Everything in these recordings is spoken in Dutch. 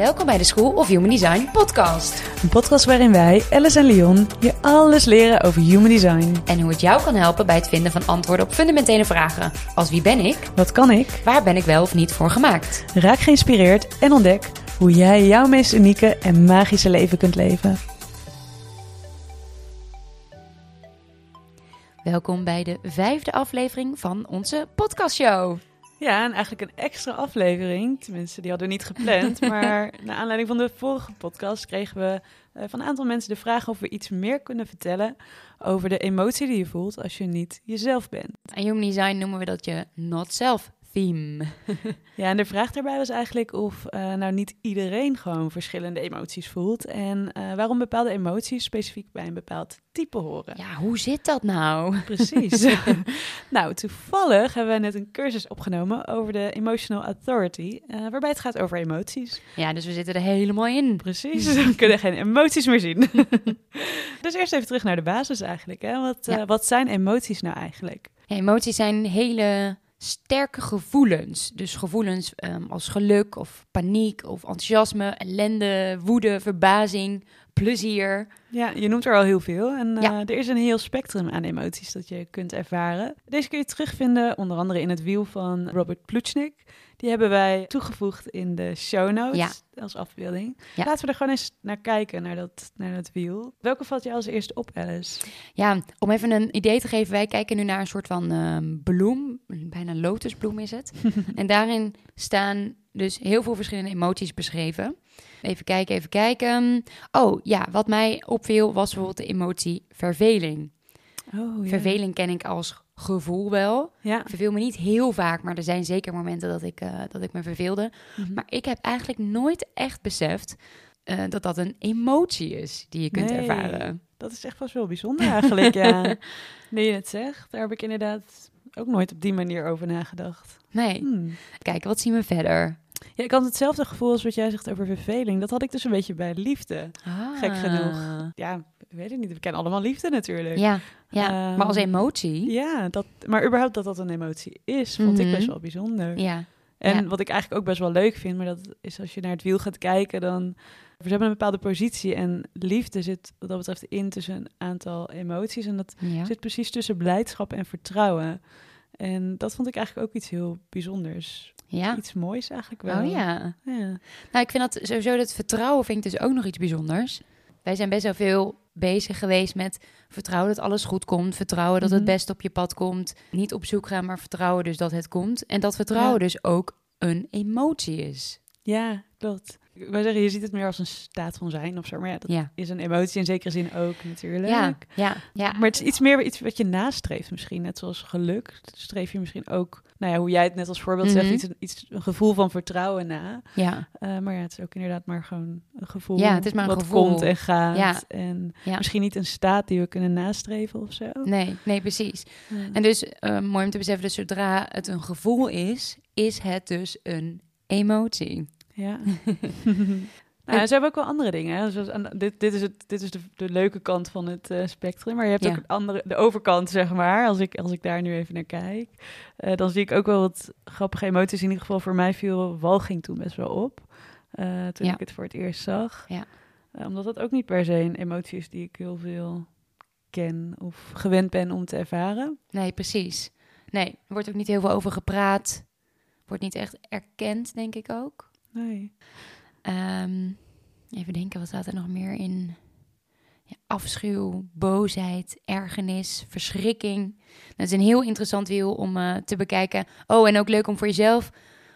Welkom bij de School of Human Design podcast. Een podcast waarin wij, Alice en Leon, je alles leren over human design. En hoe het jou kan helpen bij het vinden van antwoorden op fundamentele vragen. Als wie ben ik? Wat kan ik? Waar ben ik wel of niet voor gemaakt? Raak geïnspireerd en ontdek hoe jij jouw meest unieke en magische leven kunt leven. Welkom bij de vijfde aflevering van onze podcastshow. Ja, en eigenlijk een extra aflevering. Tenminste, die hadden we niet gepland. maar naar aanleiding van de vorige podcast kregen we uh, van een aantal mensen de vraag of we iets meer kunnen vertellen over de emotie die je voelt als je niet jezelf bent. In Human Design noemen we dat je not self theme. ja, en de vraag daarbij was eigenlijk of uh, nou niet iedereen gewoon verschillende emoties voelt. En uh, waarom bepaalde emoties specifiek bij een bepaald type horen. Ja, hoe zit dat nou? Precies. nou, toevallig hebben we net een cursus opgenomen over de Emotional Authority, uh, waarbij het gaat over emoties. Ja, dus we zitten er helemaal in. Precies, we kunnen geen emoties meer zien. dus eerst even terug naar de basis eigenlijk. Hè? Wat, ja. wat zijn emoties nou eigenlijk? Ja, emoties zijn hele sterke gevoelens. Dus gevoelens um, als geluk of paniek of enthousiasme, ellende, woede, verbazing, plezier. Ja, je noemt er al heel veel. En uh, ja. er is een heel spectrum aan emoties dat je kunt ervaren. Deze kun je terugvinden onder andere in het wiel van Robert Plutchnik. Die hebben wij toegevoegd in de show notes ja. als afbeelding. Ja. Laten we er gewoon eens naar kijken, naar dat, naar dat wiel. Welke valt je als eerste op, Alice? Ja, om even een idee te geven. Wij kijken nu naar een soort van uh, bloem. Bijna lotusbloem is het. en daarin staan dus heel veel verschillende emoties beschreven. Even kijken, even kijken. Oh ja, wat mij opviel was bijvoorbeeld de emotie verveling. Oh, ja. Verveling ken ik als gevoel wel. Ja. Verveel me niet heel vaak, maar er zijn zeker momenten dat ik, uh, dat ik me verveelde. Mhm. Maar ik heb eigenlijk nooit echt beseft uh, dat dat een emotie is die je kunt Nee. ervaren. Dat is echt pas wel bijzonder eigenlijk, ja. Nu je het zegt, daar heb ik inderdaad ook nooit op die manier over nagedacht. Nee. Hmm. Kijk, wat zien we verder? Ja, ik had hetzelfde gevoel als wat jij zegt over verveling. Dat had ik dus een beetje bij liefde. Gek genoeg. Ja, ik weet het niet. We kennen allemaal liefde natuurlijk. Ah. Ja, ja. Maar als emotie. Ja, dat, maar überhaupt dat dat een emotie is, vond ik Mhm. best wel bijzonder. Ja. En Ja. wat ik eigenlijk ook best wel leuk vind, maar dat is als je naar het wiel gaat kijken, dan... We hebben een bepaalde positie en liefde zit wat dat betreft in tussen een aantal emoties. En dat ja. zit precies tussen blijdschap en vertrouwen. En dat vond ik eigenlijk ook iets heel bijzonders. ja. Iets moois eigenlijk wel. Oh ja. Ja. Nou, ik vind dat sowieso dat vertrouwen vind ik dus ook nog iets bijzonders. Wij zijn best wel veel bezig geweest met vertrouwen dat alles goed komt. Vertrouwen dat het Mhm. best op je pad komt. Niet op zoek gaan, maar vertrouwen dus dat het komt. En dat vertrouwen Ja. dus ook een emotie is. ja, klopt. Ik wil zeggen, je ziet het meer als een staat van zijn of zo. Maar ja, dat Ja. is een emotie in zekere zin ook natuurlijk. Ja, ja, ja. Maar het is iets meer iets wat je nastreeft misschien. Net zoals geluk. Streef je misschien ook, nou ja, hoe jij het net als voorbeeld zegt, Mhm. iets, iets, een gevoel van vertrouwen na. ja, Eh, maar ja, het is ook inderdaad maar gewoon een gevoel. Ja, het is maar een wat gevoel. komt en gaat. Ja. En misschien niet een staat die we kunnen nastreven of zo. nee, nee, precies. En dus eh, mooi om te beseffen, dus zodra het een gevoel is, is het dus een emotie. Ja. nou, ze hebben ook wel andere dingen. Hè. Zoals aan, dit, dit is, het, dit is de, de leuke kant van het eh, spectrum. Maar je hebt Ja. ook andere, de overkant, zeg maar. Als ik, als ik daar nu even naar kijk. eh, dan zie ik ook wel wat grappige emoties. In ieder geval voor mij viel walging toen best wel op. eh, toen Ja. ik het voor het eerst zag. Ja. Omdat dat ook niet per se een emotie is die ik heel veel ken of gewend ben om te ervaren. Nee, precies. Nee, er wordt ook niet heel veel over gepraat. Wordt niet echt erkend, denk ik ook. Nee. Ehm, even denken, wat staat er nog meer in? Ja, afschuw, boosheid, ergernis, verschrikking. Dat is een heel interessant wiel om eh, te bekijken. Oh, en ook leuk om voor jezelf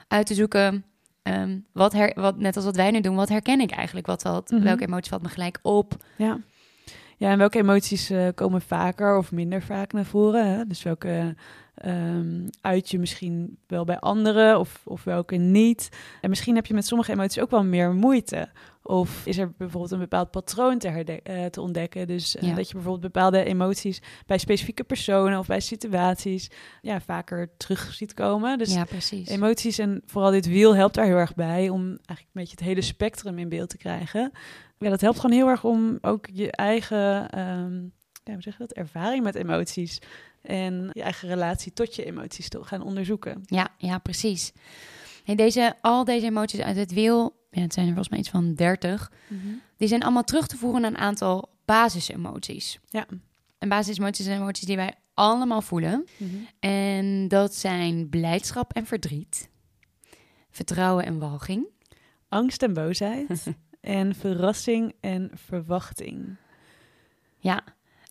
uit te zoeken. ehm, wat, her, wat net als wat wij nu doen, wat herken ik eigenlijk? Wat valt, Mhm. Welke emotie valt me gelijk op? Ja. Ja, en welke emoties eh, komen vaker of minder vaak naar voren? Hè? Dus welke ehm, uit je misschien wel bij anderen of, of welke niet? En misschien heb je met sommige emoties ook wel meer moeite. Of is er bijvoorbeeld een bepaald patroon te, eh, te ontdekken? Dus eh, Ja. dat je bijvoorbeeld bepaalde emoties bij specifieke personen of bij situaties ja, vaker terug ziet komen. Dus ja. Emoties en vooral dit wiel helpt daar heel erg bij om eigenlijk een beetje het hele spectrum in beeld te krijgen. Ja, dat helpt gewoon heel erg om ook je eigen, ehm, ja, hoe zeg je dat, ervaring met emoties en je eigen relatie tot je emoties te gaan onderzoeken. Ja, ja, precies. En deze, al deze emoties uit het wiel ja, het zijn er volgens mij iets van 30. Die zijn allemaal terug te voeren naar een aantal basisemoties. Ja. En basisemoties zijn emoties die wij allemaal voelen. En dat zijn blijdschap en verdriet, vertrouwen en walging, Angst en boosheid. en verrassing en verwachting. Ja,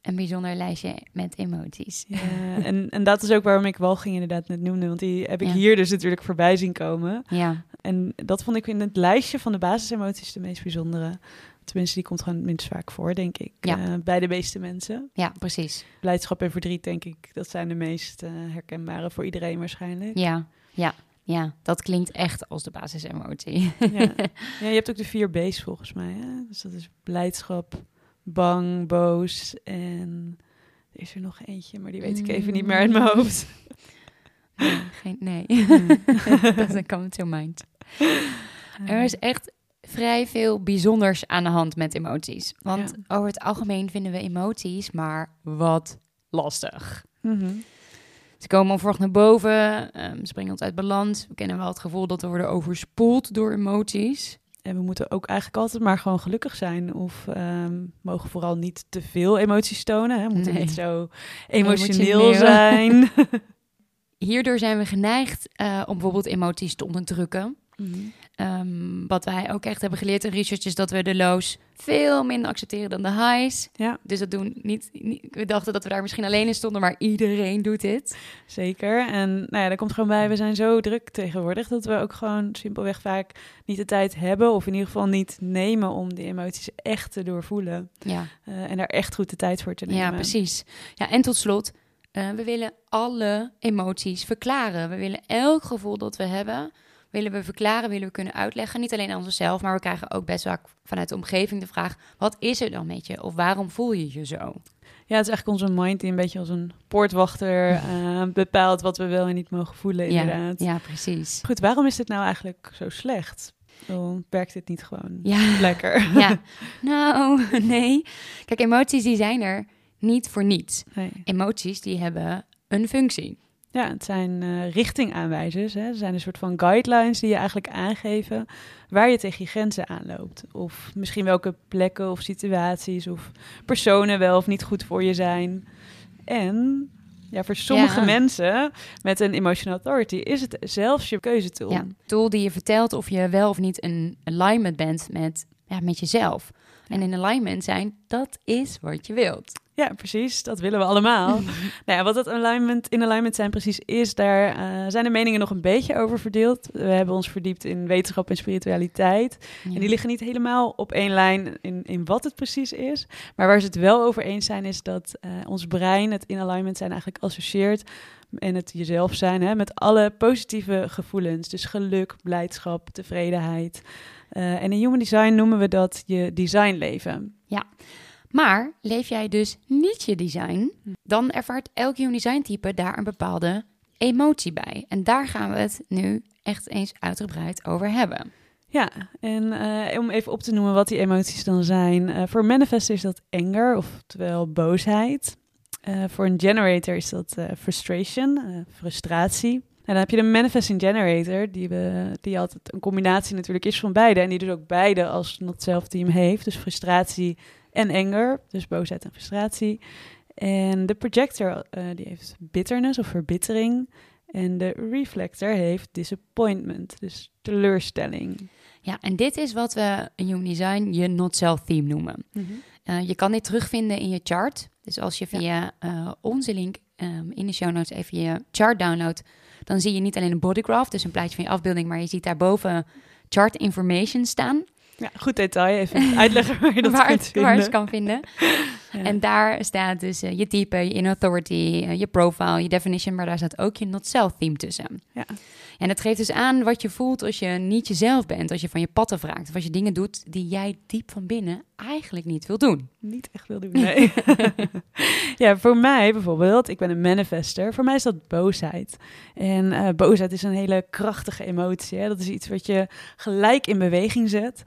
een bijzonder lijstje met emoties. Ja, en, en dat is ook waarom ik walging inderdaad net noemde. Want die heb ik Ja. hier dus natuurlijk voorbij zien komen. Ja, En dat vond ik in het lijstje van de basisemoties de meest bijzondere. Tenminste, die komt gewoon het minst vaak voor, denk ik. Ja. eh, bij de meeste mensen. ja, precies. Blijdschap en verdriet, denk ik, dat zijn de meest eh, herkenbare voor iedereen waarschijnlijk. Ja, ja, ja. Dat klinkt echt als de basisemotie. Ja. ja, je hebt ook de vier B's volgens mij. Hè? Dus dat is blijdschap, bang, boos en er is er nog eentje, maar die weet ik even niet meer uit mijn hoofd. Nee, geen, nee. dat is een come to mind. Er is echt vrij veel bijzonders aan de hand met emoties. Want over het algemeen vinden we emoties maar wat lastig. Mhm. Ze komen onverwacht naar boven, ehm, ze brengen ons uit balans. We kennen wel het gevoel dat we worden overspoeld door emoties. En we moeten ook eigenlijk altijd maar gewoon gelukkig zijn. Of ehm, mogen vooral niet te veel emoties tonen. Hè? Moeten Nee. niet zo emotioneel, Emotioneel. zijn. Hierdoor zijn we geneigd eh, om bijvoorbeeld emoties te onderdrukken. Ehm, wat wij ook echt hebben geleerd in research is dat we de lows veel minder accepteren dan de highs. Ja. Dus dat doen niet, niet- We dachten dat we daar misschien alleen in stonden, maar iedereen doet dit. Zeker. En nou ja, daar komt gewoon bij, we zijn zo druk tegenwoordig dat we ook gewoon simpelweg vaak niet de tijd hebben, of in ieder geval niet nemen om die emoties echt te doorvoelen. Ja, eh, en daar echt goed de tijd voor te nemen. ja precies. Ja, en tot slot, eh, we willen alle emoties verklaren. We willen elk gevoel dat we hebben, willen we verklaren, willen we kunnen uitleggen. Niet alleen aan onszelf, maar we krijgen ook best vaak vanuit de omgeving de vraag: wat is er dan met je? Of waarom voel je je zo? Ja, het is eigenlijk onze mind die een beetje als een poortwachter eh, bepaalt wat we wel en niet mogen voelen, inderdaad. Ja, ja, precies. Goed, waarom is dit nou eigenlijk zo slecht? Oh, werkt dit niet gewoon Ja. lekker? Ja, nou, nee. Kijk, emoties die zijn er niet voor niets. Nee. Emoties die hebben een functie. Ja, het zijn eh, richtingaanwijzers. Hè. Ze zijn een soort van guidelines die je eigenlijk aangeven waar je tegen je grenzen aanloopt. Of misschien welke plekken of situaties of personen wel of niet goed voor je zijn. En ja, voor sommige Ja. mensen met een emotional authority is het zelfs je keuzetool. Ja, tool die je vertelt of je wel of niet een alignment bent met, ja, met jezelf. En in alignment zijn, dat is wat je wilt. Ja, precies. Dat willen we allemaal. nou ja, wat dat alignment, in alignment zijn precies is, daar eh, zijn de meningen nog een beetje over verdeeld. We hebben ons verdiept in wetenschap en spiritualiteit. En die liggen niet helemaal op één lijn in, in wat het precies is. Maar waar ze het wel over eens zijn, is dat eh, ons brein het in alignment zijn eigenlijk associeert. En het jezelf zijn hè, met alle positieve gevoelens. Dus geluk, blijdschap, tevredenheid. Eh, en in Human Design noemen we dat je designleven. Maar leef jij dus niet je design, dan ervaart elk human design type daar een bepaalde emotie bij. En daar gaan we het nu echt eens uitgebreid over hebben. Ja, en eh, om even op te noemen wat die emoties dan zijn. Eh, voor manifester is dat anger, oftewel boosheid. Eh, voor een generator is dat frustration, frustratie. En dan heb je de manifesting generator, die, die altijd een combinatie natuurlijk is van beide. En die dus ook beide als not self team heeft. Dus frustratie en anger, dus boosheid en frustratie. En de projector, eh, die heeft bitterness of verbittering. En de reflector heeft disappointment, dus teleurstelling. Ja, en dit is wat we in Human Design je not-self theme noemen. Eh, je kan dit terugvinden in je chart. Dus als je via eh, onze link ehm, in de show notes even je chart downloadt, dan zie je niet alleen een bodygraph, dus een plaatje van je afbeelding, maar je ziet daarboven chart information staan, Ja, goed detail. Even uitleggen waar je dat waar, waar het kan vinden. Ja. En daar staat dus eh, je type, je inner authority, eh, je profile, je definition, maar daar staat ook je not-self theme tussen. Ja. En het geeft dus aan wat je voelt als je niet jezelf bent, als je van je patten vraagt, of als je dingen doet die jij diep van binnen eigenlijk niet wil doen. Niet echt wil doen, nee. ja, voor mij bijvoorbeeld, ik ben een manifester. Voor mij is dat boosheid. En eh, boosheid is een hele krachtige emotie. Hè? Dat is iets wat je gelijk in beweging zet.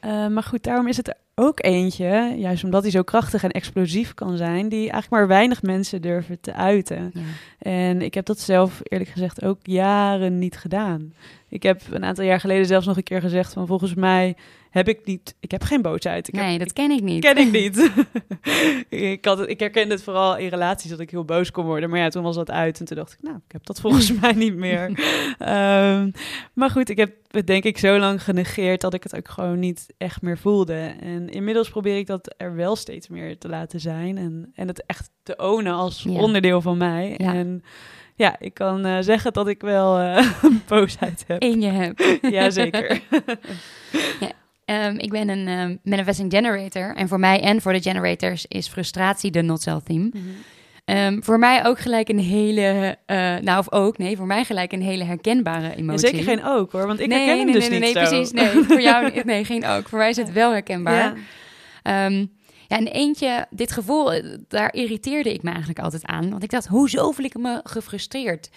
Eh, maar goed, daarom is het ook eentje, juist omdat hij zo krachtig en explosief kan zijn, die eigenlijk maar weinig mensen durven te uiten. Ja. En ik heb dat zelf eerlijk gezegd ook jaren niet gedaan. Ik heb een aantal jaar geleden zelfs nog een keer gezegd van volgens mij heb ik niet, ik heb geen boosheid. Ik heb, Nee, dat ken ik niet. ken ik niet. ik, had het, ik herkende het vooral in relaties dat ik heel boos kon worden. Maar ja, toen was dat uit en toen dacht ik, nou, ik heb dat volgens mij niet meer. Ehm, maar goed, ik heb het denk ik zo lang genegeerd dat ik het ook gewoon niet echt meer voelde. En inmiddels probeer ik dat er wel steeds meer te laten zijn en, en het echt te ownen als Ja. onderdeel van mij. Ja. En ja, ik kan eh, zeggen dat ik wel eh, boosheid heb. In je hebt. Jazeker. Ehm, ik ben een ehm, manifesting generator. En voor mij en voor de generators is frustratie de not-self theme. Ehm, voor mij ook gelijk een hele... eh, nou, of ook, nee, voor mij gelijk een hele herkenbare En emotie. zeker geen ook hoor, want ik nee, herken hem nee, dus nee, niet nee, zo. precies. Nee, voor jou. Nee, geen ook. Voor mij is het wel herkenbaar. Ja. Ja, en eentje, dit gevoel, eh, daar irriteerde ik me eigenlijk altijd aan. Want ik dacht, hoezo voel ik me gefrustreerd?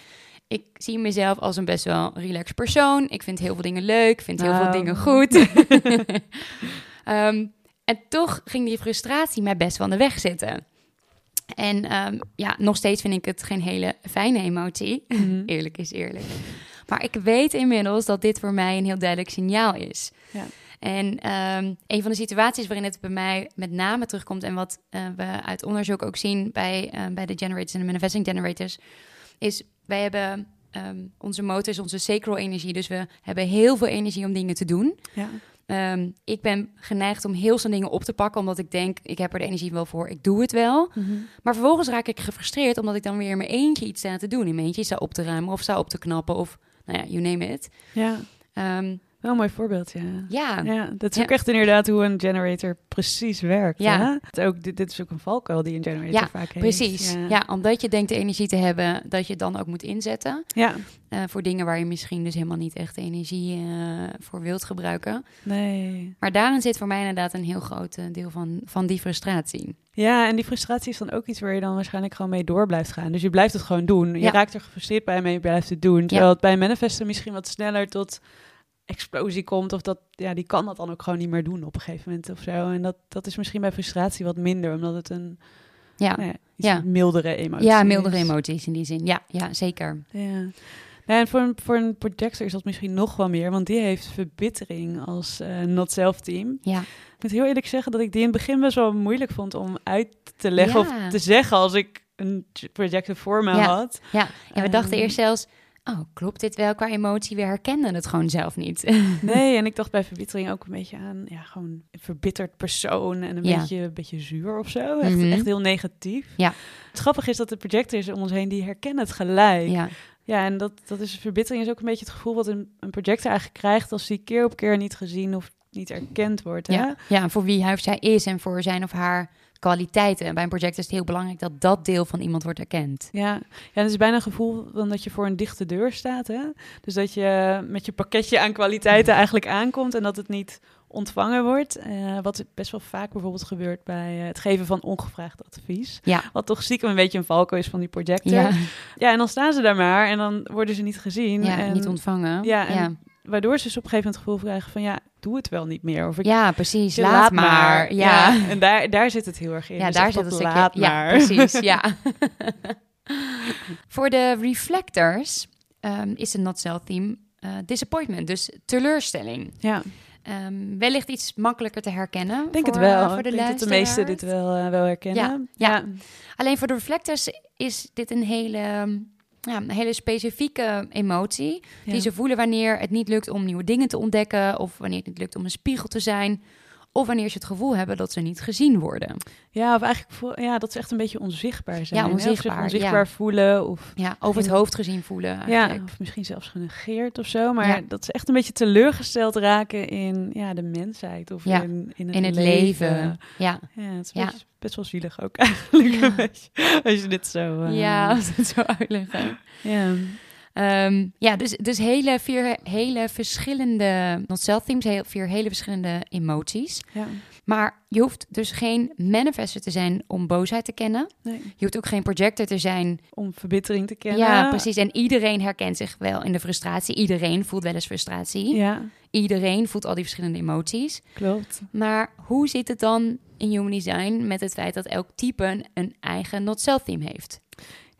Ik zie mezelf als een best wel relaxed persoon. Ik vind heel veel dingen leuk, vind heel veel dingen goed. Ehm, en toch ging die frustratie mij best wel aan de weg zitten. En ehm, ja, nog steeds vind ik het geen hele fijne emotie. Mhm. Eerlijk is eerlijk. Maar ik weet inmiddels dat dit voor mij een heel duidelijk signaal is. Ja. En ehm, een van de situaties waarin het bij mij met name terugkomt... en wat eh, we uit onderzoek ook zien bij, bij de generators en de manifesting generators... is wij hebben ehm, onze motor is onze sacral energie. Dus we hebben heel veel energie om dingen te doen. Ja. Ehm, ik ben geneigd om heel snel dingen op te pakken... omdat ik denk, ik heb er de energie wel voor, ik doe het wel... Mhm. Maar vervolgens raak ik gefrustreerd omdat ik dan weer in mijn eentje iets sta te doen. In mijn eentje sta op te ruimen of sta op te knappen of, nou ja, you name it. ja, Ehm, wel een mooi voorbeeld, ja. ja, Ja, dat is Ja. ook echt inderdaad hoe een generator precies werkt. Ja. Het ook, dit, dit is ook een valkuil die een generator Ja, vaak heeft. precies. Ja. Ja. omdat je denkt de energie te hebben, dat je het dan ook moet inzetten. ja, eh, voor dingen waar je misschien dus helemaal niet echt energie eh, voor wilt gebruiken. nee. Maar daarin zit voor mij inderdaad een heel groot eh, deel van, van die frustratie. Ja, en die frustratie is dan ook iets waar je dan waarschijnlijk gewoon mee door blijft gaan. Dus je blijft het gewoon doen. Je raakt er gefrustreerd bij, maar je blijft het doen. Terwijl het bij manifesten misschien wat sneller tot explosie komt. Of dat, ja, die kan dat dan ook gewoon niet meer doen op een gegeven moment of zo. En dat, dat is misschien bij frustratie wat minder, omdat het een Ja, nou ja, Ja. mildere emotie ja mildere is. emoties in die zin. Ja, ja zeker. Ja. Nou, en voor een, voor een projector is dat misschien nog wel meer, want die heeft verbittering als eh not self team. Ja, Ik moet heel eerlijk zeggen dat ik die in het begin best wel moeilijk vond om uit te leggen Ja. of te zeggen als ik een projector voor me Ja. had. ja. En we dachten Ehm. eerst zelfs, oh, klopt dit wel qua emotie? We herkenden het gewoon zelf niet. Nee, en ik dacht bij verbittering ook een beetje aan, ja, gewoon een verbitterd persoon en een Ja. beetje, een beetje zuur of zo. Echt, Mhm. echt heel negatief. Ja. Het grappige is dat de projectors om ons heen, die herkennen het gelijk. ja. Ja, en dat, dat is verbittering is ook een beetje het gevoel wat een, een projector eigenlijk krijgt als die keer op keer niet gezien of niet erkend wordt. Hè? Ja, ja, voor wie hij of zij is en voor zijn of haar kwaliteiten. En bij een project is het heel belangrijk dat dat deel van iemand wordt erkend. Ja, ja, het is bijna een gevoel van dat je voor een dichte deur staat. Hè? Dus dat je met je pakketje aan kwaliteiten eigenlijk aankomt en dat het niet ontvangen wordt. Eh, wat best wel vaak bijvoorbeeld gebeurt bij eh, het geven van ongevraagd advies. Ja. Wat toch stiekem een beetje een valko is van die projector. Ja, Ja, en dan staan ze daar maar en dan worden ze niet gezien. ja en niet ontvangen. ja, en ja. Waardoor ze dus op een gegeven moment het gevoel krijgen van ja, doe het wel niet meer. Of ik Ja, precies. Laat, maar. Ja, ja. En daar, daar zit het heel erg in. Dus daar zit het stukje. laat Ja, maar. precies. Ja. Voor de reflectors ehm, is het not self theme eh, disappointment, dus teleurstelling. Ja, Ehm, wellicht iets makkelijker te herkennen. ik denk voor, het wel. eh, Voor de ik denk dat de meesten dit wel, eh, wel herkennen. Ja, Alleen voor de reflectors is dit een hele, ja, een hele specifieke emotie. Ja. Die ze voelen wanneer het niet lukt om nieuwe dingen te ontdekken. Of wanneer het niet lukt om een spiegel te zijn. Of wanneer ze het gevoel hebben dat ze niet gezien worden. Ja, of eigenlijk ja, dat ze echt een beetje onzichtbaar zijn. Ja? Of onzichtbaar, onzichtbaar ja. voelen. Of, Ja, over het hoofd gezien voelen ja, of misschien zelfs genegeerd of zo. Maar Ja. dat ze echt een beetje teleurgesteld raken in ja, de mensheid. Of Ja, in, in het, In het leven. leven. Ja, Ja, het is. Best, best wel zielig ook eigenlijk. Ja. Een beetje, als je dit zo... eh, ja als het zo uitleggen. ja. Ehm, ja, dus, dus hele, vier hele verschillende not-self themes, heel, vier hele verschillende emoties. Ja. Maar je hoeft dus geen manifester te zijn om boosheid te kennen. Nee. Je hoeft ook geen projector te zijn. Om verbittering te kennen. Ja, precies. En iedereen herkent zich wel in de frustratie. Iedereen voelt wel eens frustratie. Ja, Iedereen voelt al die verschillende emoties. klopt. Maar hoe zit het dan in Human Design met het feit dat elk type een, eigen not-self theme heeft?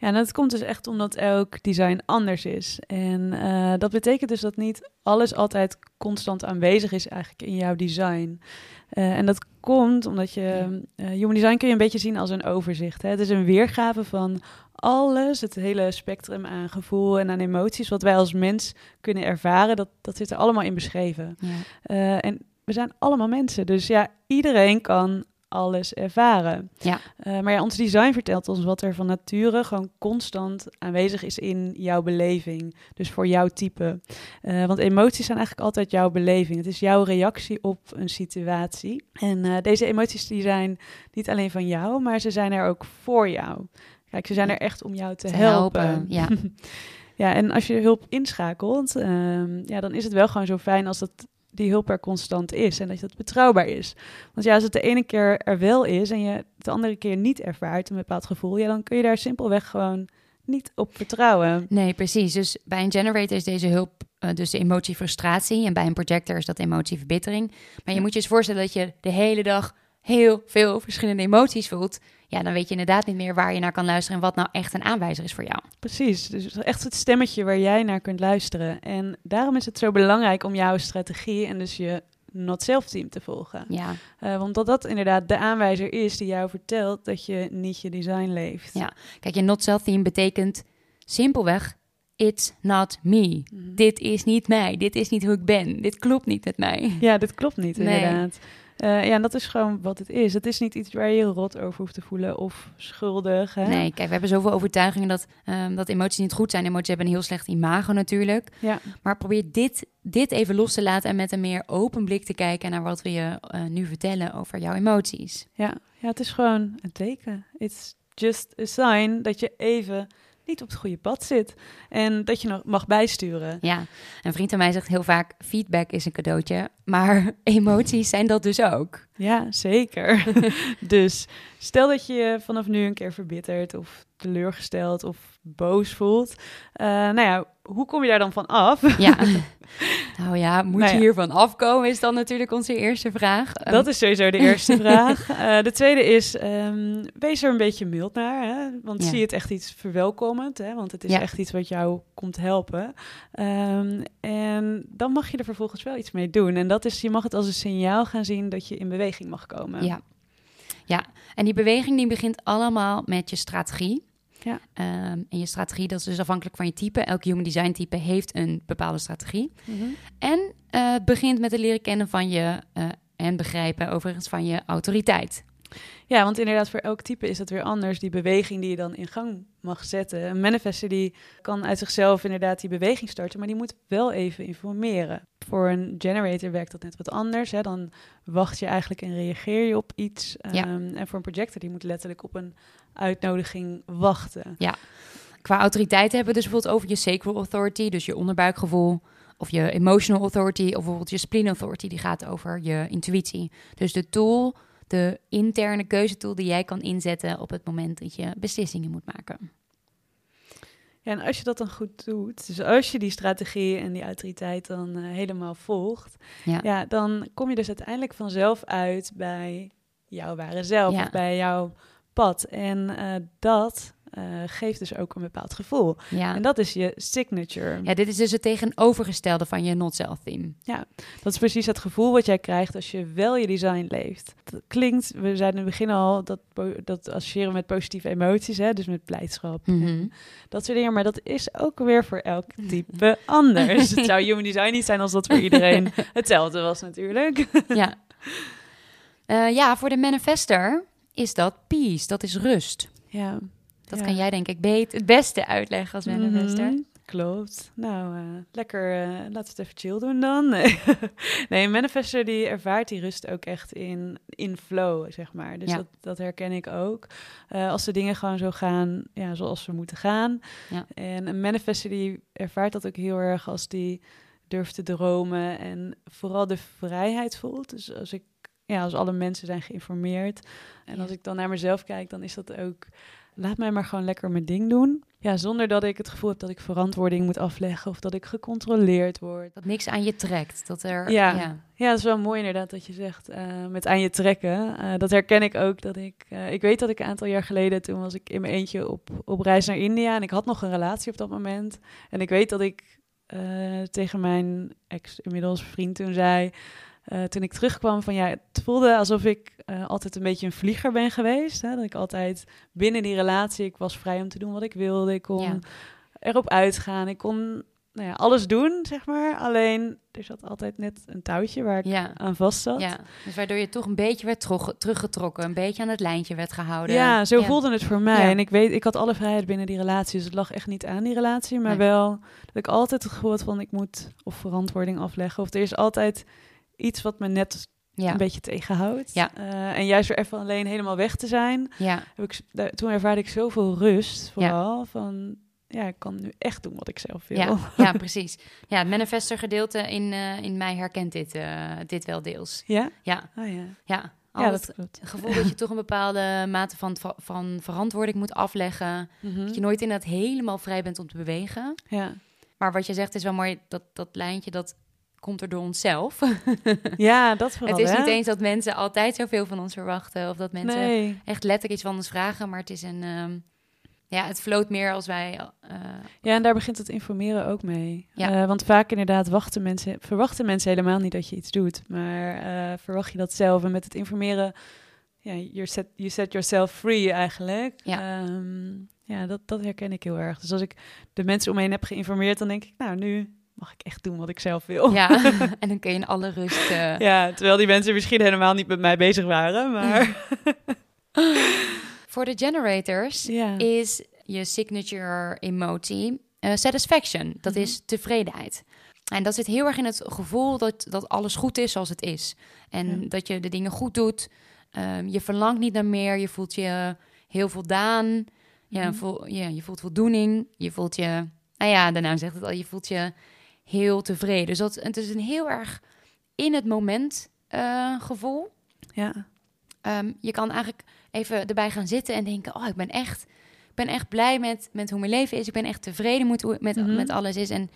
Ja, en dat komt dus echt omdat elk design anders is. En eh, dat betekent dus dat niet alles altijd constant aanwezig is eigenlijk in jouw design. Eh, en dat komt omdat je... eh, human design kun je een beetje zien als een overzicht. Hè? Het is een weergave van alles, het hele spectrum aan gevoel en aan emoties... wat wij als mens kunnen ervaren, dat, dat zit er allemaal in beschreven. Ja. En we zijn allemaal mensen, dus ja, iedereen kan alles ervaren. Ja. Eh, maar ja, ons design vertelt ons wat er van nature gewoon constant aanwezig is in jouw beleving. Dus voor jouw type. Eh, want emoties zijn eigenlijk altijd jouw beleving. Het is jouw reactie op een situatie. En eh, deze emoties die zijn niet alleen van jou, maar ze zijn er ook voor jou. Kijk, ze zijn er echt om jou te, Te helpen. helpen, ja. ja, en als je hulp inschakelt, ehm, ja, dan is het wel gewoon zo fijn als dat die hulp er constant is en dat dat betrouwbaar is. Want ja, als het de ene keer er wel is en je de andere keer niet ervaart, een bepaald gevoel, ja, dan kun je daar simpelweg gewoon niet op vertrouwen. Nee, precies. Dus bij een generator is deze hulp eh, dus de emotie frustratie. En bij een projector is dat emotie verbittering. Maar je Ja. moet je eens voorstellen dat je de hele dag heel veel verschillende emoties voelt. Ja, dan weet je inderdaad niet meer waar je naar kan luisteren en wat nou echt een aanwijzer is voor jou. Precies, dus echt het stemmetje waar jij naar kunt luisteren. En daarom is het zo belangrijk om jouw strategie en dus je not-self team te volgen. Ja, Eh, want dat dat inderdaad de aanwijzer is die jou vertelt dat je niet je design leeft. Ja. kijk, je not self theme betekent simpelweg it's not me. Mhm. Dit is niet mij. Dit is niet hoe ik ben. Dit klopt niet met mij. Ja, dat klopt niet, Nee. inderdaad. Eh, ja, en dat is gewoon wat het is. Het is niet iets waar je je rot over hoeft te voelen of schuldig. Hè? Nee, kijk, we hebben zoveel overtuigingen dat, ehm, dat emoties niet goed zijn. Emoties hebben een heel slecht imago natuurlijk. Ja, Maar probeer dit, dit even los te laten en met een meer open blik te kijken naar wat we je eh, nu vertellen over jouw emoties. ja. ja, het is gewoon een teken. It's just a sign dat je even niet op het goede pad zit. En dat je nog mag bijsturen. Ja, een vriend van mij zegt heel vaak: feedback is een cadeautje, maar emoties zijn dat dus ook. Ja, zeker. dus stel dat je je vanaf nu een keer verbitterd of teleurgesteld of boos voelt. Eh, nou ja, hoe kom je daar dan van af? Ja. nou ja, moet Nou je hiervan afkomen, is dan natuurlijk onze eerste vraag. Ehm, Dat is sowieso de eerste vraag. Eh, de tweede is, ehm, wees er een beetje mild naar. Hè? Want Ja. zie het echt iets verwelkomend. Hè? Want het is Ja. echt iets wat jou komt helpen. Ehm, en dan mag je er vervolgens wel iets mee doen. En dat is, je mag het als een signaal gaan zien dat je in beweging mag komen. Ja. ja, en die beweging die begint allemaal met je strategie. Ja. Ehm, en je strategie, dat is dus afhankelijk van je type. Elk human design type heeft een bepaalde strategie. Mhm. En eh, het begint met het leren kennen van je eh, en begrijpen overigens van je autoriteit. Ja, want inderdaad, voor elk type is dat weer anders. Die beweging die je dan in gang mag zetten. Een manifester die kan uit zichzelf inderdaad die beweging starten, maar die moet wel even informeren. Voor een generator werkt dat net wat anders. Hè? Dan wacht je eigenlijk en reageer je op iets. Ja. Ehm, en voor een projector die moet letterlijk op een uitnodiging wachten. Qua autoriteit hebben we dus bijvoorbeeld over je sacral authority, dus je onderbuikgevoel. Of je emotional authority, of bijvoorbeeld je spleen authority, die gaat over je intuïtie. Dus de tool, de interne keuzetool die jij kan inzetten op het moment dat je beslissingen moet maken. Ja, en als je dat dan goed doet, dus als je die strategie en die autoriteit dan eh, helemaal volgt, Ja. ja, dan kom je dus uiteindelijk vanzelf uit bij jouw ware zelf, Ja. of bij jouw pad. En eh, dat eh, geeft dus ook een bepaald gevoel. Ja. En dat is je signature. ja, dit is dus het tegenovergestelde van je not-self theme. Dat is precies het gevoel wat jij krijgt als je wel je design leeft. Dat klinkt, we zeiden in het begin al, dat, dat associëren met positieve emoties, hè, dus met blijdschap. Mhm. dat soort dingen. Maar dat is ook weer voor elk type anders. Het zou human design niet zijn als dat voor iedereen hetzelfde was natuurlijk. ja. Eh, ja, voor de manifester is dat peace, dat is rust. Ja. Dat Ja. kan jij denk ik beet, het beste uitleggen als manifester. Mhm. Klopt. Nou, uh, lekker. Uh, laten we het even chill doen dan. Nee, nee een manifester die ervaart die rust ook echt in, in flow, zeg maar. Dus Ja. dat, dat herken ik ook. Uh, als de dingen gewoon zo gaan ja, zoals ze moeten gaan. Ja. En een manifester die ervaart dat ook heel erg als die durft te dromen en vooral de vrijheid voelt. Dus als ik, ja, als alle mensen zijn geïnformeerd en Ja. als ik dan naar mezelf kijk, dan is dat ook laat mij maar gewoon lekker mijn ding doen. Ja, zonder dat ik het gevoel heb dat ik verantwoording moet afleggen of dat ik gecontroleerd word. Dat niks aan je trekt. Dat er, Ja. ja. Ja, dat is wel mooi inderdaad dat je zegt eh, met aan je trekken. Eh, dat herken ik ook. Dat ik, eh, ik weet dat ik een aantal jaar geleden, toen was ik in mijn eentje op, op reis naar India en ik had nog een relatie op dat moment. En ik weet dat ik tegen mijn ex, inmiddels vriend toen zei, eh, toen ik terugkwam van ja, het voelde alsof ik eh, altijd een beetje een vlieger ben geweest. Hè? Dat ik altijd binnen die relatie, ik was vrij om te doen wat ik wilde. Ik kon Ja. erop uitgaan. Ik kon nou ja, alles doen, zeg maar. Alleen er zat altijd net een touwtje waar ik Ja. aan vast zat. ja. Dus waardoor je toch een beetje werd terug- teruggetrokken. Een beetje aan het lijntje werd gehouden. Ja, zo voelde het voor mij. En ik weet, ik had alle vrijheid binnen die relatie. Dus het lag echt niet aan die relatie. Maar Nee. wel dat ik altijd het gevoel had van ik moet of verantwoording afleggen. Of er is altijd iets wat me net Ja. een beetje tegenhoudt. Ja. Eh, en juist weer even alleen helemaal weg te zijn. Ja. Heb ik, daar- toen ervaarde ik zoveel rust vooral. Van ja, ik kan nu echt doen wat ik zelf wil. Ja, precies. Ja, het manifester gedeelte in, eh, in mij herkent dit, eh, dit wel deels. Ja? Ja, Oh ja. ja. Ja, Altijd dat klopt. het gevoel dat je toch een bepaalde mate van, van verantwoording moet afleggen. Mhm. Dat je nooit inderdaad helemaal vrij bent om te bewegen. Ja. Maar wat je zegt is wel mooi, dat, dat lijntje, dat komt er door onszelf. ja, dat vooral. het is hè? niet eens dat mensen altijd zoveel van ons verwachten. Of dat mensen Nee. echt letterlijk iets van ons vragen. Maar het is een... ehm, ja, het floot meer als wij... eh, Ja, en daar begint het informeren ook mee. Ja. Eh, want vaak inderdaad wachten mensen, verwachten mensen helemaal niet dat je iets doet. Maar eh, verwacht je dat zelf. En met het informeren, ja, you set, you set yourself free eigenlijk. Ja. Ehm, ja, dat, dat herken ik heel erg. Dus als ik de mensen om me heen heb geïnformeerd, dan denk ik, nou, nu mag ik echt doen wat ik zelf wil. ja, en dan kun je in alle rust... eh, Ja, terwijl die mensen misschien helemaal niet met mij bezig waren, maar... Voor de generators ja. is je signature emotie eh, satisfaction. Dat Mhm. is tevredenheid. En dat zit heel erg in het gevoel dat, dat alles goed is zoals het is. En Ja. dat je de dingen goed doet. Ehm, je verlangt niet naar meer. Je voelt je heel voldaan. Ja, Mhm. ja, je voelt voldoening. Je voelt je... Nou ja, de naam zegt het al. Je voelt je heel tevreden. Dus dat, het is een heel erg in het moment eh, gevoel. ja. Ehm, je kan eigenlijk even erbij gaan zitten en denken: Oh, ik ben echt, ik ben echt blij met, met hoe mijn leven is. Ik ben echt tevreden met, hoe, met, Mhm. met alles is. En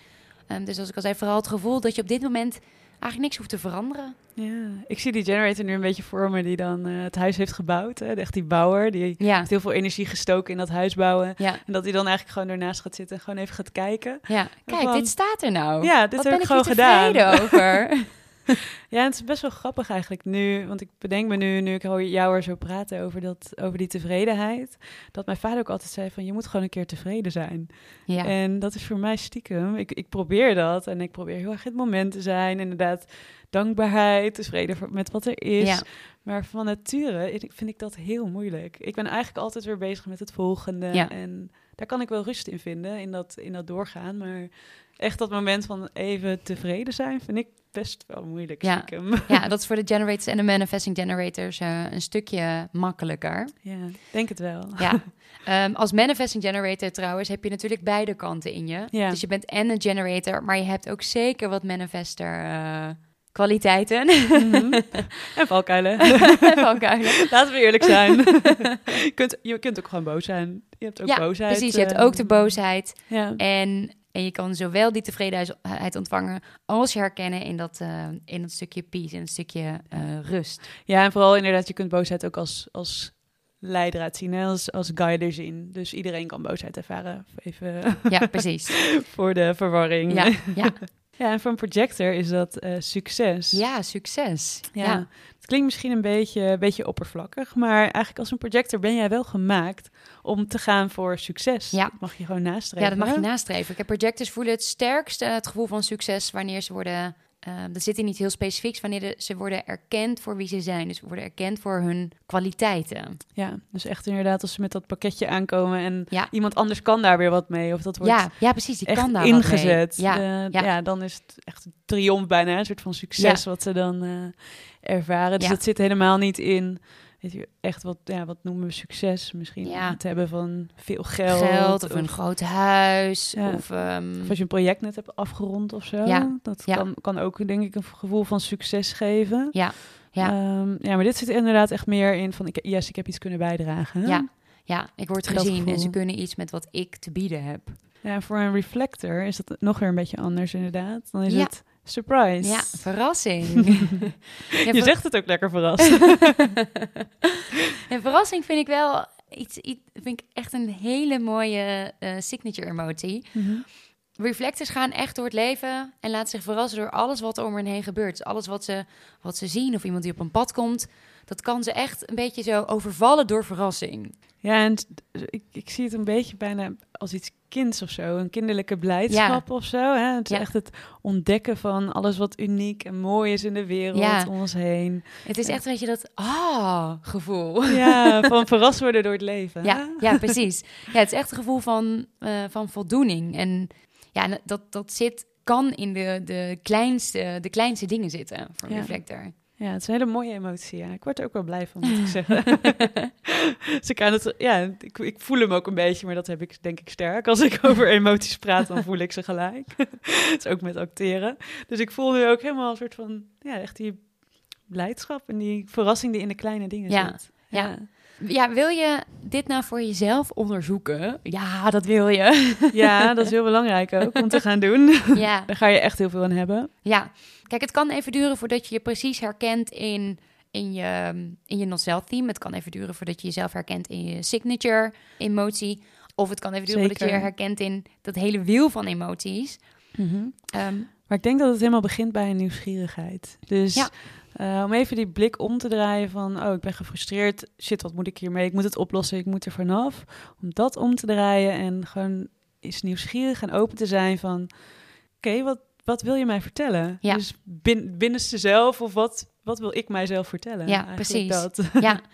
ehm, dus als ik al zei, vooral het gevoel dat je op dit moment eigenlijk niks hoeft te veranderen. Ja, ik zie die generator nu een beetje voor me die dan eh, het huis heeft gebouwd. Hè? Echt die bouwer, die Ja, heeft heel veel energie gestoken in dat huis bouwen. ja, En dat hij dan eigenlijk gewoon ernaast gaat zitten en gewoon even gaat kijken. ja. Kijk, Van- dit staat er nou. Ja, dit Wat heb ben ik gewoon gedaan. tevreden over. Ja, en het is best wel grappig eigenlijk nu, want ik bedenk me nu, nu ik jou er zo praten over, dat, over die tevredenheid, dat mijn vader ook altijd zei van, je moet gewoon een keer tevreden zijn. ja, En dat is voor mij stiekem, ik, ik probeer dat en ik probeer heel erg het moment te zijn, inderdaad, dankbaarheid, tevreden met wat er is. Ja. Maar van nature vind ik dat heel moeilijk. Ik ben eigenlijk altijd weer bezig met het volgende Ja. en daar kan ik wel rust in vinden, in dat, in dat doorgaan, maar echt dat moment van even tevreden zijn, vind ik best wel moeilijk Ja. stiekem. ja, dat is voor de generators en de manifesting generators eh, een stukje makkelijker. Ja, denk het wel. Ja. Ehm, als manifesting generator trouwens heb je natuurlijk beide kanten in je. Ja. Dus je bent en een generator, maar je hebt ook zeker wat manifester eh, kwaliteiten. Mhm. En valkuilen. Valkuilen. Laten we eerlijk zijn. je, kunt, je kunt ook gewoon boos zijn. Je hebt ook ja, boosheid. precies. Je hebt eh, ook de boosheid. Ja. En, en je kan zowel die tevredenheid ontvangen als je herkennen in dat, eh, in dat stukje peace, in het stukje eh, rust. ja, en vooral inderdaad, je kunt boosheid ook als, als leidraad zien, hè? Als, als guider zien. Dus iedereen kan boosheid ervaren. Even Ja, precies. voor de verwarring. Ja, ja. Ja, en voor een projector is dat eh, succes. ja succes. Ja. Ja. Het klinkt misschien een beetje, een beetje oppervlakkig, maar eigenlijk als een projector ben jij wel gemaakt om te gaan voor succes. Ja. Dat mag je gewoon nastreven. Ja, dat mag je nastreven. Ik heb projectors voelen het sterkst eh, het gevoel van succes wanneer ze worden ehm, dat zit in iets heel specifieks wanneer de, ze worden erkend voor wie ze zijn. Dus worden erkend voor hun kwaliteiten. Ja, dus echt inderdaad als ze met dat pakketje aankomen en Ja. iemand anders kan daar weer wat mee. Of dat wordt Ja, ja, precies. Die kan daar ingezet. Ja, De- ja. ja. dan is het echt een triomf bijna, een soort van succes wat ze dan eh, ervaren. Dus dat zit helemaal niet in, weet je, echt wat, ja, wat noemen we succes? Misschien Ja. het hebben van veel geld. geld of een groot huis. Ja. Of, ehm, Of als je een project net hebt afgerond of zo. Ja, Dat. Kan, kan ook, denk ik, een gevoel van succes geven. Ja, ja. Ehm, ja, maar dit zit inderdaad echt meer in van, ik, yes, ik heb iets kunnen bijdragen. hè? Ja. ja, ik word Dat gezien en ze kunnen iets met wat ik te bieden heb. Ja, voor een reflector is dat nog weer een beetje anders inderdaad. Dan is Ja. het surprise. Ja, verrassing. ja, Je zegt het ook lekker verrast. En verrassing vind ik wel iets, iets vind ik echt een hele mooie eh, signature emotie. Mhm. Reflectors gaan echt door het leven en laten zich verrassen door alles wat er om hen heen gebeurt. Dus alles wat ze, wat ze zien of iemand die op een pad komt, dat kan ze echt een beetje zo overvallen door verrassing. Ja, en ik, ik zie het een beetje bijna als iets kinds of zo. Een kinderlijke blijdschap of zo. Hè? Het is Ja. echt het ontdekken van alles wat uniek en mooi is in de wereld Ja. om ons heen. Het is echt, weet je, dat ah gevoel. Ja, van verrast worden door het leven. Ja, ja, precies. Ja, het is echt een gevoel van, eh, van voldoening. En ja, dat, dat zit, kan in de, de, kleinste, de kleinste dingen zitten voor een reflector. Ja, het is een hele mooie emotie. Ja. Ik word er ook wel blij van, moet ik zeggen. dus ik, aan het, ja, ik, ik voel hem ook een beetje, maar dat heb ik denk ik sterk. Als ik over emoties praat, dan voel ik ze gelijk. Het is ook met acteren. Dus ik voel nu ook helemaal een soort van, ja, echt die blijdschap en die verrassing die in de kleine dingen Ja, zit. ja. Ja, wil je dit nou voor jezelf onderzoeken? Ja, dat wil je. ja, dat is heel belangrijk ook om te gaan doen. ja, Daar ga je echt heel veel aan hebben. ja. Kijk, het kan even duren voordat je je precies herkent in, in je, in je not-self theme. Het kan even duren voordat je jezelf herkent in je signature emotie. Of het kan even duren voordat je je Zeker. herkent in dat hele wiel van emoties. Ehm, Maar ik denk dat het helemaal begint bij een nieuwsgierigheid. Dus Ja. Eh, om even die blik om te draaien van... oh, ik ben gefrustreerd. Shit, wat moet ik hiermee? Ik moet het oplossen, ik moet er vanaf. Om dat om te draaien en gewoon eens nieuwsgierig en open te zijn van... oké, wat, wat wil je mij vertellen? Ja. Dus bin, binnenste zelf of wat, wat wil ik mijzelf vertellen? Ja, Eigenlijk precies. Dat. ja.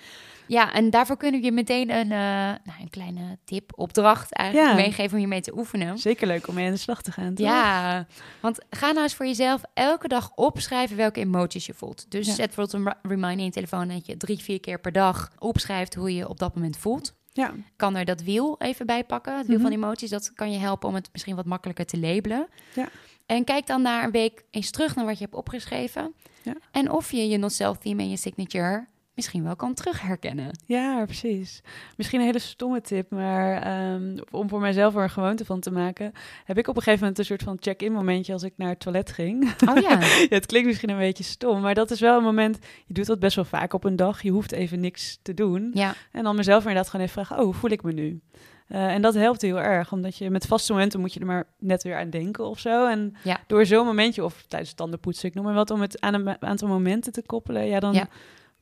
ja, en daarvoor kunnen we je meteen een, eh, nou, een kleine tip, opdracht eigenlijk Ja. meegeven om hiermee te oefenen. Zeker leuk om mee aan de slag te gaan. toch? Ja, want ga nou eens voor jezelf elke dag opschrijven welke emoties je voelt. Dus Ja. zet bijvoorbeeld een reminder in je telefoon dat je drie, vier keer per dag opschrijft hoe je je op dat moment voelt. Ja. Kan er dat wiel even bij pakken, het wiel Mhm. van emoties. Dat kan je helpen om het misschien wat makkelijker te labelen. Ja. En kijk dan na een week eens terug naar wat je hebt opgeschreven. Ja. En of je je not-self theme en je signature misschien wel kan terugherkennen. Ja, precies. Misschien een hele stomme tip, maar ehm, om voor mijzelf er een gewoonte van te maken, heb ik op een gegeven moment een soort van check-in momentje als ik naar het toilet ging. Oh ja, ja, het klinkt misschien een beetje stom, maar dat is wel een moment, je doet dat best wel vaak op een dag, je hoeft even niks te doen. ja, En dan mezelf inderdaad gewoon even vragen, oh, hoe voel ik me nu? Eh, en dat helpt heel erg, omdat je met vaste momenten moet je er maar net weer aan denken of zo. En Ja. door zo'n momentje, of tijdens tandenpoetsen, ik noem maar wat, om het aan een aantal momenten te koppelen, ja, dan Ja.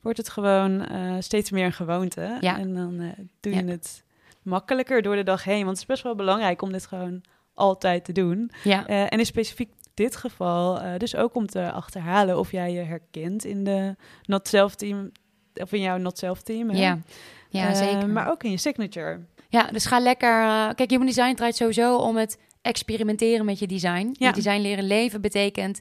Wordt het gewoon eh, steeds meer een gewoonte. Ja. En dan eh, doe Ja. je het makkelijker door de dag heen. Want het is best wel belangrijk om dit gewoon altijd te doen. ja. Eh, en in specifiek dit geval, dus ook om te achterhalen of jij je herkent in de not self team, of in jouw not self team. hè? Ja, ja zeker. Maar ook in je signature. Ja, dus ga lekker. kijk, Human Design draait sowieso om het experimenteren met je design. Ja. Je design leren leven betekent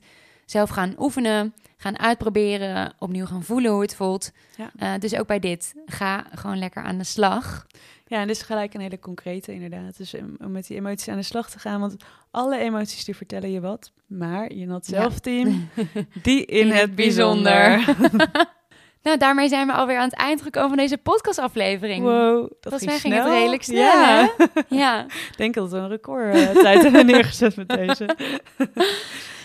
zelf gaan oefenen, gaan uitproberen, opnieuw gaan voelen hoe het voelt. Ja. Eh, dus ook bij dit, ga gewoon lekker aan de slag. Ja, en dit is gelijk een hele concrete inderdaad. Dus om, met die emoties aan de slag te gaan. Want alle emoties die vertellen je wat. Maar je not Ja. self team, die in, het bijzonder. Nou, daarmee zijn we alweer aan het eind gekomen van deze podcastaflevering. Wow, dat Volgens ging mij ging snel. het redelijk snel, Ja, Ja, ik denk dat we een record eh, tijd hebben neergezet met deze.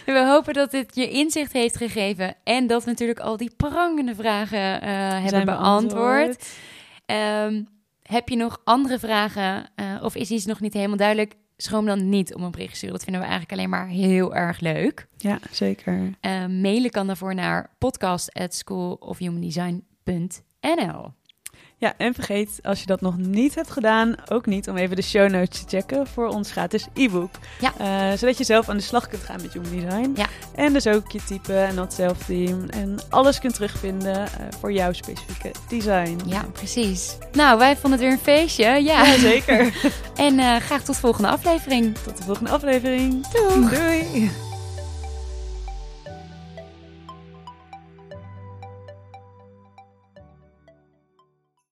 En we hopen dat dit je inzicht heeft gegeven en dat we natuurlijk al die prangende vragen eh, hebben beantwoord. Ehm, heb je nog andere vragen eh, of is iets nog niet helemaal duidelijk? Schroom dan niet om een bericht te sturen. Dat vinden we eigenlijk alleen maar heel erg leuk. Ja, zeker. Eh, mailen kan daarvoor naar podcast@schoolofhumandesign.nl. Ja, en vergeet als je dat nog niet hebt gedaan, ook niet om even de show notes te checken voor ons gratis e-book. Ja. Eh, zodat je zelf aan de slag kunt gaan met Human Design. Ja. En dus ook je type en dat zelfteam en alles kunt terugvinden eh, voor jouw specifieke design. Ja, precies. Nou, wij vonden het weer een feestje. Ja, Ja, zeker. En eh, graag tot de volgende aflevering. Tot de volgende aflevering. Doei! Doei.